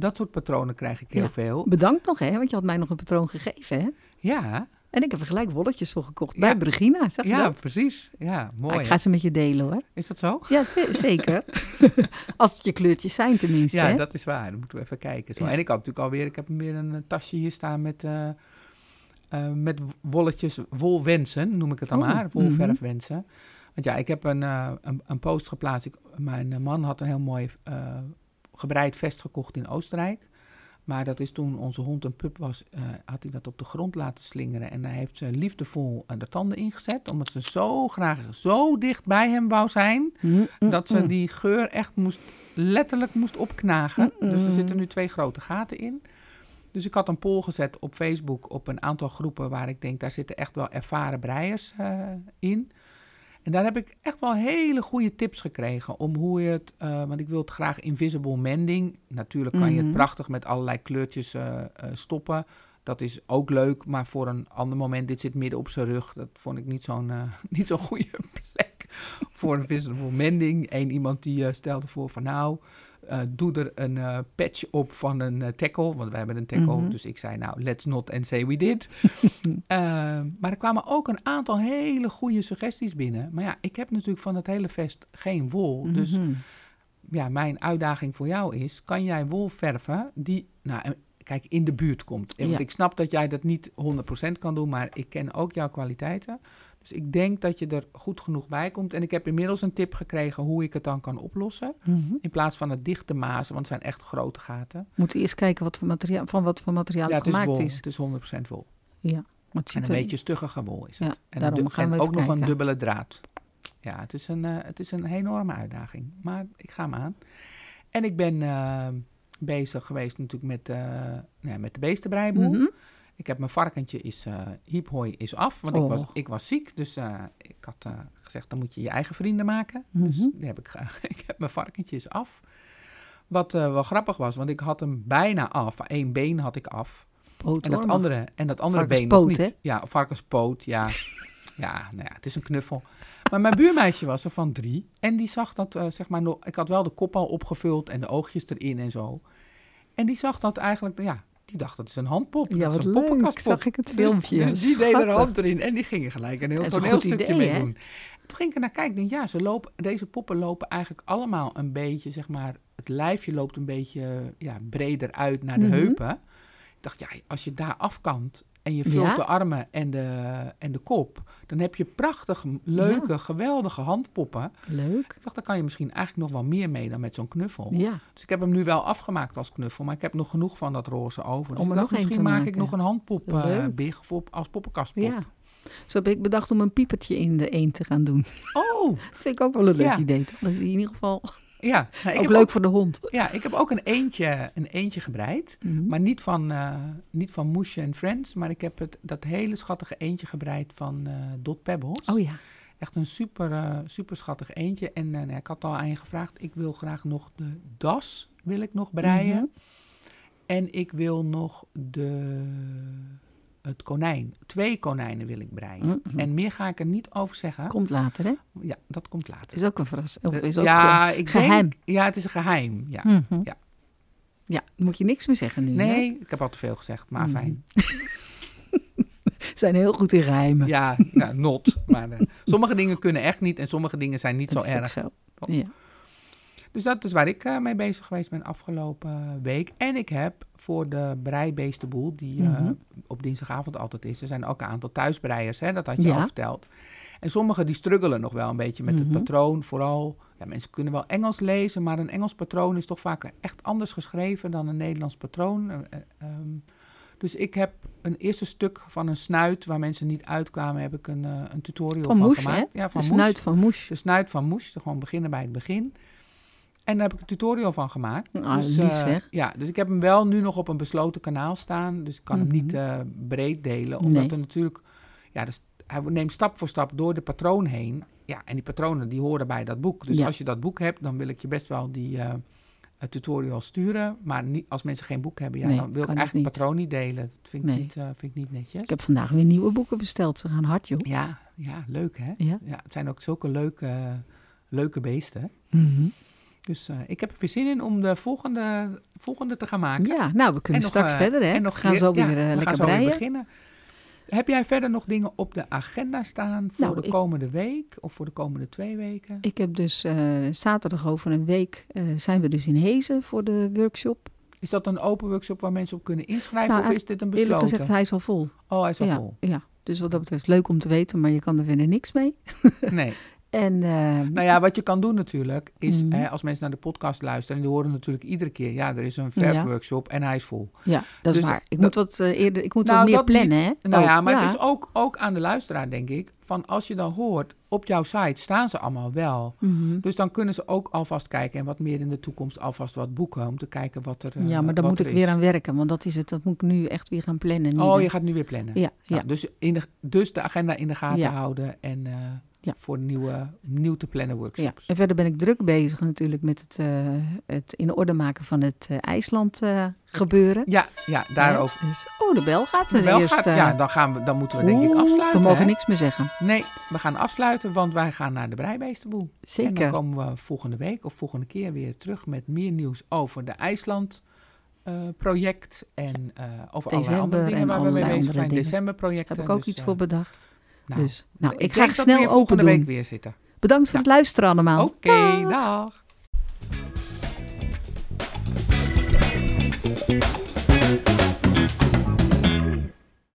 S1: Dat soort patronen krijg ik heel
S2: Ja.
S1: veel.
S2: Bedankt nog, hè, want je had mij nog een patroon gegeven. Hè?
S1: Ja,
S2: En ik heb er gelijk wolletjes voor gekocht bij Brugina, zeg je
S1: ja
S2: dat?
S1: precies. Ja, mooi.
S2: Maar ik ga ze met je delen hoor.
S1: Is dat zo?
S2: Ja, zeker. *laughs* Als het je kleurtjes zijn tenminste.
S1: Ja,
S2: hè?
S1: dat is waar. Dan moeten we even kijken. Zo. En ik had natuurlijk alweer, ik heb weer een eh, tasje hier staan met, eh, eh, met wolletjes, wolwensen, noem ik het dan
S2: Oh,
S1: maar. Wolverfwensen. Want ja, ik heb een, een, een post geplaatst. Ik, mijn man had een heel mooi eh, gebreid vest gekocht in Oostenrijk. Maar dat is toen onze hond een pup was, eh, had hij dat op de grond laten slingeren. En hij heeft ze liefdevol aan de tanden ingezet. Omdat ze zo graag zo dicht bij hem wou zijn
S2: Mm, mm,
S1: dat ze
S2: mm.
S1: die geur echt moest, letterlijk moest opknagen. Dus er zitten nu twee grote gaten in. Dus ik had een poll gezet op Facebook op een aantal groepen waar ik denk, daar zitten echt wel ervaren breiers eh, in. En daar heb ik echt wel hele goede tips gekregen om hoe je het, eh, want ik wil het graag invisible mending. Natuurlijk kan je het
S2: Mhm.
S1: prachtig met allerlei kleurtjes eh, eh, stoppen. Dat is ook leuk, maar voor een ander moment, dit zit midden op zijn rug. Dat vond ik niet zo'n *laughs* niet zo'n goede *laughs* plek voor een visible mending. Eén iemand die stelde voor van nou, eh, doe er een eh, patch op van een eh, tackle. Want we hebben een tackle,
S2: Mhm.
S1: dus ik zei nou, let's not and say we did. *laughs* Maar er kwamen ook een aantal hele goede suggesties binnen. Maar ja, ik heb natuurlijk van het hele vest geen wol. Dus
S2: Mhm.
S1: ja, mijn uitdaging voor jou is: kan jij wol verven die, nou, kijk, in de buurt komt? Want
S2: Ja.
S1: ik snap dat jij dat niet 100% kan doen, maar ik ken ook jouw kwaliteiten. Dus ik denk dat je er goed genoeg bij komt. En ik heb inmiddels een tip gekregen hoe ik het dan kan oplossen.
S2: Mhm.
S1: In plaats van het dichte mazen, want het zijn echt grote gaten.
S2: Moeten eerst kijken wat voor materiaal, van wat voor materiaal
S1: ja,
S2: het
S1: het is
S2: gemaakt
S1: wol.
S2: is.
S1: Het is 100% wol.
S2: Ja, maar het
S1: En een
S2: er...
S1: beetje stuggiger wol is het.
S2: Ja,
S1: en
S2: daarom gaan we
S1: en ook nog een dubbele draad. Ja, het is, een, eh, het is een enorme uitdaging. Maar ik ga hem aan. En ik ben eh, bezig geweest natuurlijk met, eh, nou ja, met de beestenbreiboel.
S2: Mhm.
S1: Ik heb mijn varkentje is, hiphoi is af, want ik, was,
S2: Oh.
S1: ik was ziek. Dus eh, ik had eh, gezegd, dan moet je je eigen vrienden maken. Dus
S2: Mhm.
S1: die heb ik, *laughs* ik heb mijn varkentje is af. Wat wel grappig was, want ik had hem bijna af. Eén been had ik af.
S2: Poot,
S1: En dat
S2: hoor,
S1: andere, en dat andere been nog niet.
S2: hè?
S1: Ja, varkenspoot, ja. *laughs* ja, nou ja, het is een knuffel. Maar mijn buurmeisje was er van drie. En die zag dat, zeg maar, nog, ik had wel de kop al opgevuld en de oogjes erin en zo. En die zag dat eigenlijk, ja, die dacht dat is een handpop.
S2: Ja,
S1: dat is een
S2: leuk.
S1: poppenkastpop.
S2: Zag ik het
S1: Dus-
S2: filmpje.
S1: Dus, die *laughs* deed er
S2: Schattig.
S1: hand erin en die gingen gelijk een heel
S2: een
S1: toneelstukje mee doen. Toen ging ik er naar kijken. Ik denk, ja, ze lopen, deze poppen lopen eigenlijk allemaal een beetje, zeg maar, het lijfje loopt een beetje ja, breder uit naar de
S2: Mhm.
S1: heupen. Ik dacht, ja, als je daar afkant en je vult
S2: Ja.
S1: de armen en de, en de kop, dan heb je prachtig leuke, geweldige handpoppen.
S2: Leuk.
S1: Ik dacht, daar kan je misschien eigenlijk nog wel meer mee dan met zo'n knuffel.
S2: Ja,
S1: Dus ik heb hem nu wel afgemaakt als knuffel, maar ik heb nog genoeg van dat roze over. Dus
S2: Om er
S1: dacht,
S2: nog
S1: misschien maak ik nog een handpop eh big voor, als poppenkastpop.
S2: ja. Zo heb ik bedacht om een piepertje in de eend te gaan doen.
S1: Oh, *laughs*
S2: Dat vind ik ook wel een leuk idee. Toch? Dat is in ieder geval
S1: ja. Nou, ik
S2: ook
S1: heb
S2: leuk voor de hond.
S1: Ja, ik heb ook een eentje, een eentje gebreid.
S2: Mhm.
S1: Maar niet van, eh niet van Moesje en Friends. Maar ik heb het, dat hele schattige eentje gebreid van eh Dot Pebbles.
S2: Oh ja.
S1: Echt een super, eh, super schattig eentje. En eh, nou, ik had al aan je gevraagd. Ik wil graag nog de das wil ik nog breien.
S2: Mhm.
S1: En ik wil nog de het konijn. Twee konijnen wil ik breien.
S2: Mhm.
S1: En meer ga ik er niet over zeggen.
S2: Komt later, hè?
S1: Ja, dat komt later.
S2: Is ook een verrassing. Of
S1: Eh,
S2: is ook
S1: ja, ik
S2: geheim.
S1: Denk, ja, het is een geheim. Ja.
S2: Mhm.
S1: Ja.
S2: Ja, moet je niks meer zeggen nu. hè?
S1: Nee, ik heb al te veel gezegd, maar
S2: Mhm.
S1: fijn.
S2: Ze *laughs* zijn heel goed in geheimen.
S1: Ja, nou, not. Maar eh, sommige dingen kunnen echt niet en sommige dingen zijn niet zo
S2: Dat is ook
S1: erg.
S2: zo.
S1: Toch?
S2: Ja.
S1: Dus dat is waar ik eh, mee bezig geweest ben afgelopen week. En ik heb voor de breibeestenboel, die eh,
S2: Mhm.
S1: op dinsdagavond altijd is. Er zijn ook een aantal thuisbreiers, hè, dat had je
S2: Ja.
S1: al verteld. En sommigen die struggelen nog wel een beetje met
S2: Mhm.
S1: het patroon. Vooral, ja, mensen kunnen wel Engels lezen, maar een Engels patroon is toch vaak echt anders geschreven dan een Nederlands patroon. Eh, eh, ehm, dus ik heb een eerste stuk van een snuit waar mensen niet uitkwamen, heb ik een, een tutorial
S2: Van
S1: van,
S2: Moes, hè?
S1: gemaakt. Ja, van
S2: de
S1: Moes.
S2: snuit van Moes.
S1: De snuit van Moes, gewoon beginnen bij het begin. En daar heb ik een tutorial van gemaakt.
S2: Ah,
S1: dus,
S2: lief
S1: eh,
S2: zeg.
S1: Ja, dus ik heb hem wel nu nog op een besloten kanaal staan. Dus ik kan
S2: Mhm.
S1: hem niet eh, breed delen. Omdat
S2: Nee.
S1: er natuurlijk... Ja, dus hij neemt stap voor stap door de patroon heen. Ja, en die patronen die horen bij dat boek. Dus
S2: Ja.
S1: als je dat boek hebt, dan wil ik je best wel die eh, tutorial sturen. Maar niet, als mensen geen boek hebben, ja,
S2: Nee,
S1: dan wil ik eigenlijk het patroon niet delen. Dat vind ik,
S2: Nee.
S1: niet, vind ik niet netjes.
S2: Ik heb vandaag weer nieuwe boeken besteld. Ze gaan hard, joh.
S1: Ja, ja, leuk hè?
S2: Ja.
S1: Ja, het zijn ook zulke leuke, leuke beesten.
S2: Mhm.
S1: Dus eh, ik heb er weer zin in om de volgende, volgende te gaan maken.
S2: Ja, nou, we kunnen straks
S1: eh,
S2: verder, hè?
S1: en nog
S2: we gaan
S1: weer-
S2: zo
S1: ja,
S2: weer eh,
S1: we
S2: lekker
S1: gaan zo weer beginnen. Heb jij verder nog dingen op de agenda staan voor
S2: Nou,
S1: de
S2: ik-
S1: komende week of voor de komende twee weken?
S2: Ik heb dus zaterdag over een week zijn we dus in Hezen voor de workshop.
S1: Is dat een open workshop waar mensen op kunnen inschrijven
S2: Nou,
S1: of is dit een
S2: Eerlijk
S1: besloten?
S2: gezegd, hij is al vol.
S1: Oh, hij is al
S2: ja,
S1: vol.
S2: ja, dus wat dat betreft leuk om te weten, maar je kan er verder niks mee.
S1: Nee. *laughs*
S2: En eh,
S1: Nou ja, wat je kan doen natuurlijk, is
S2: Mhm.
S1: hè, als mensen naar de podcast luisteren, en die horen natuurlijk iedere keer, ja, er is een verfworkshop en hij is vol.
S2: ja, dat is
S1: dus
S2: waar. Ik
S1: dat-
S2: moet wat eh, eerder, ik moet
S1: Nou,
S2: wat meer
S1: dat
S2: plannen,
S1: niet.
S2: hè?
S1: Nou ja, maar het is ook, ook aan de luisteraar, denk ik, van als je dan hoort, op jouw site staan ze allemaal wel.
S2: Mhm.
S1: Dus dan kunnen ze ook alvast kijken en wat meer in de toekomst alvast wat boeken om te kijken wat er eh,
S2: Ja, maar daar
S1: wat
S2: moet ik
S1: er
S2: weer aan werken, want dat is het. Dat moet ik nu echt weer gaan plannen.
S1: Oh, je gaat nu weer plannen.
S2: Ja, ja.
S1: Nou, dus, in de, dus de agenda in de gaten
S2: Ja.
S1: houden en eh,
S2: Ja.
S1: voor nieuwe, nieuw te plannen
S2: Ja,
S1: workshops.
S2: en verder ben ik druk bezig natuurlijk met het, eh, het in orde maken van het eh, IJsland eh, gebeuren.
S1: Ja, ja, daarover.
S2: Ja, dus, oh, de bel gaat
S1: De
S2: er
S1: bel
S2: eerst.
S1: gaat-
S2: eh,
S1: ja, dan, gaan we, dan moeten we denk ik afsluiten.
S2: We mogen
S1: hè?
S2: niks meer zeggen.
S1: Nee, we gaan afsluiten, want wij gaan naar de Breibeestenboel. En dan
S2: Zeker.
S1: komen we volgende week of volgende keer weer terug met meer nieuws over de IJsland eh, project en eh, over allerlei andere dingen
S2: en
S1: waar we mee bezig zijn. Decemberprojecten.
S2: Heb ik ook
S1: dus,
S2: iets voor bedacht.
S1: nou,
S2: dus, nou, ik, ga snel open
S1: volgende
S2: doen.
S1: week weer zitten.
S2: Bedankt voor
S1: Ja.
S2: het luisteren allemaal.
S1: Oké, dag. Thank you.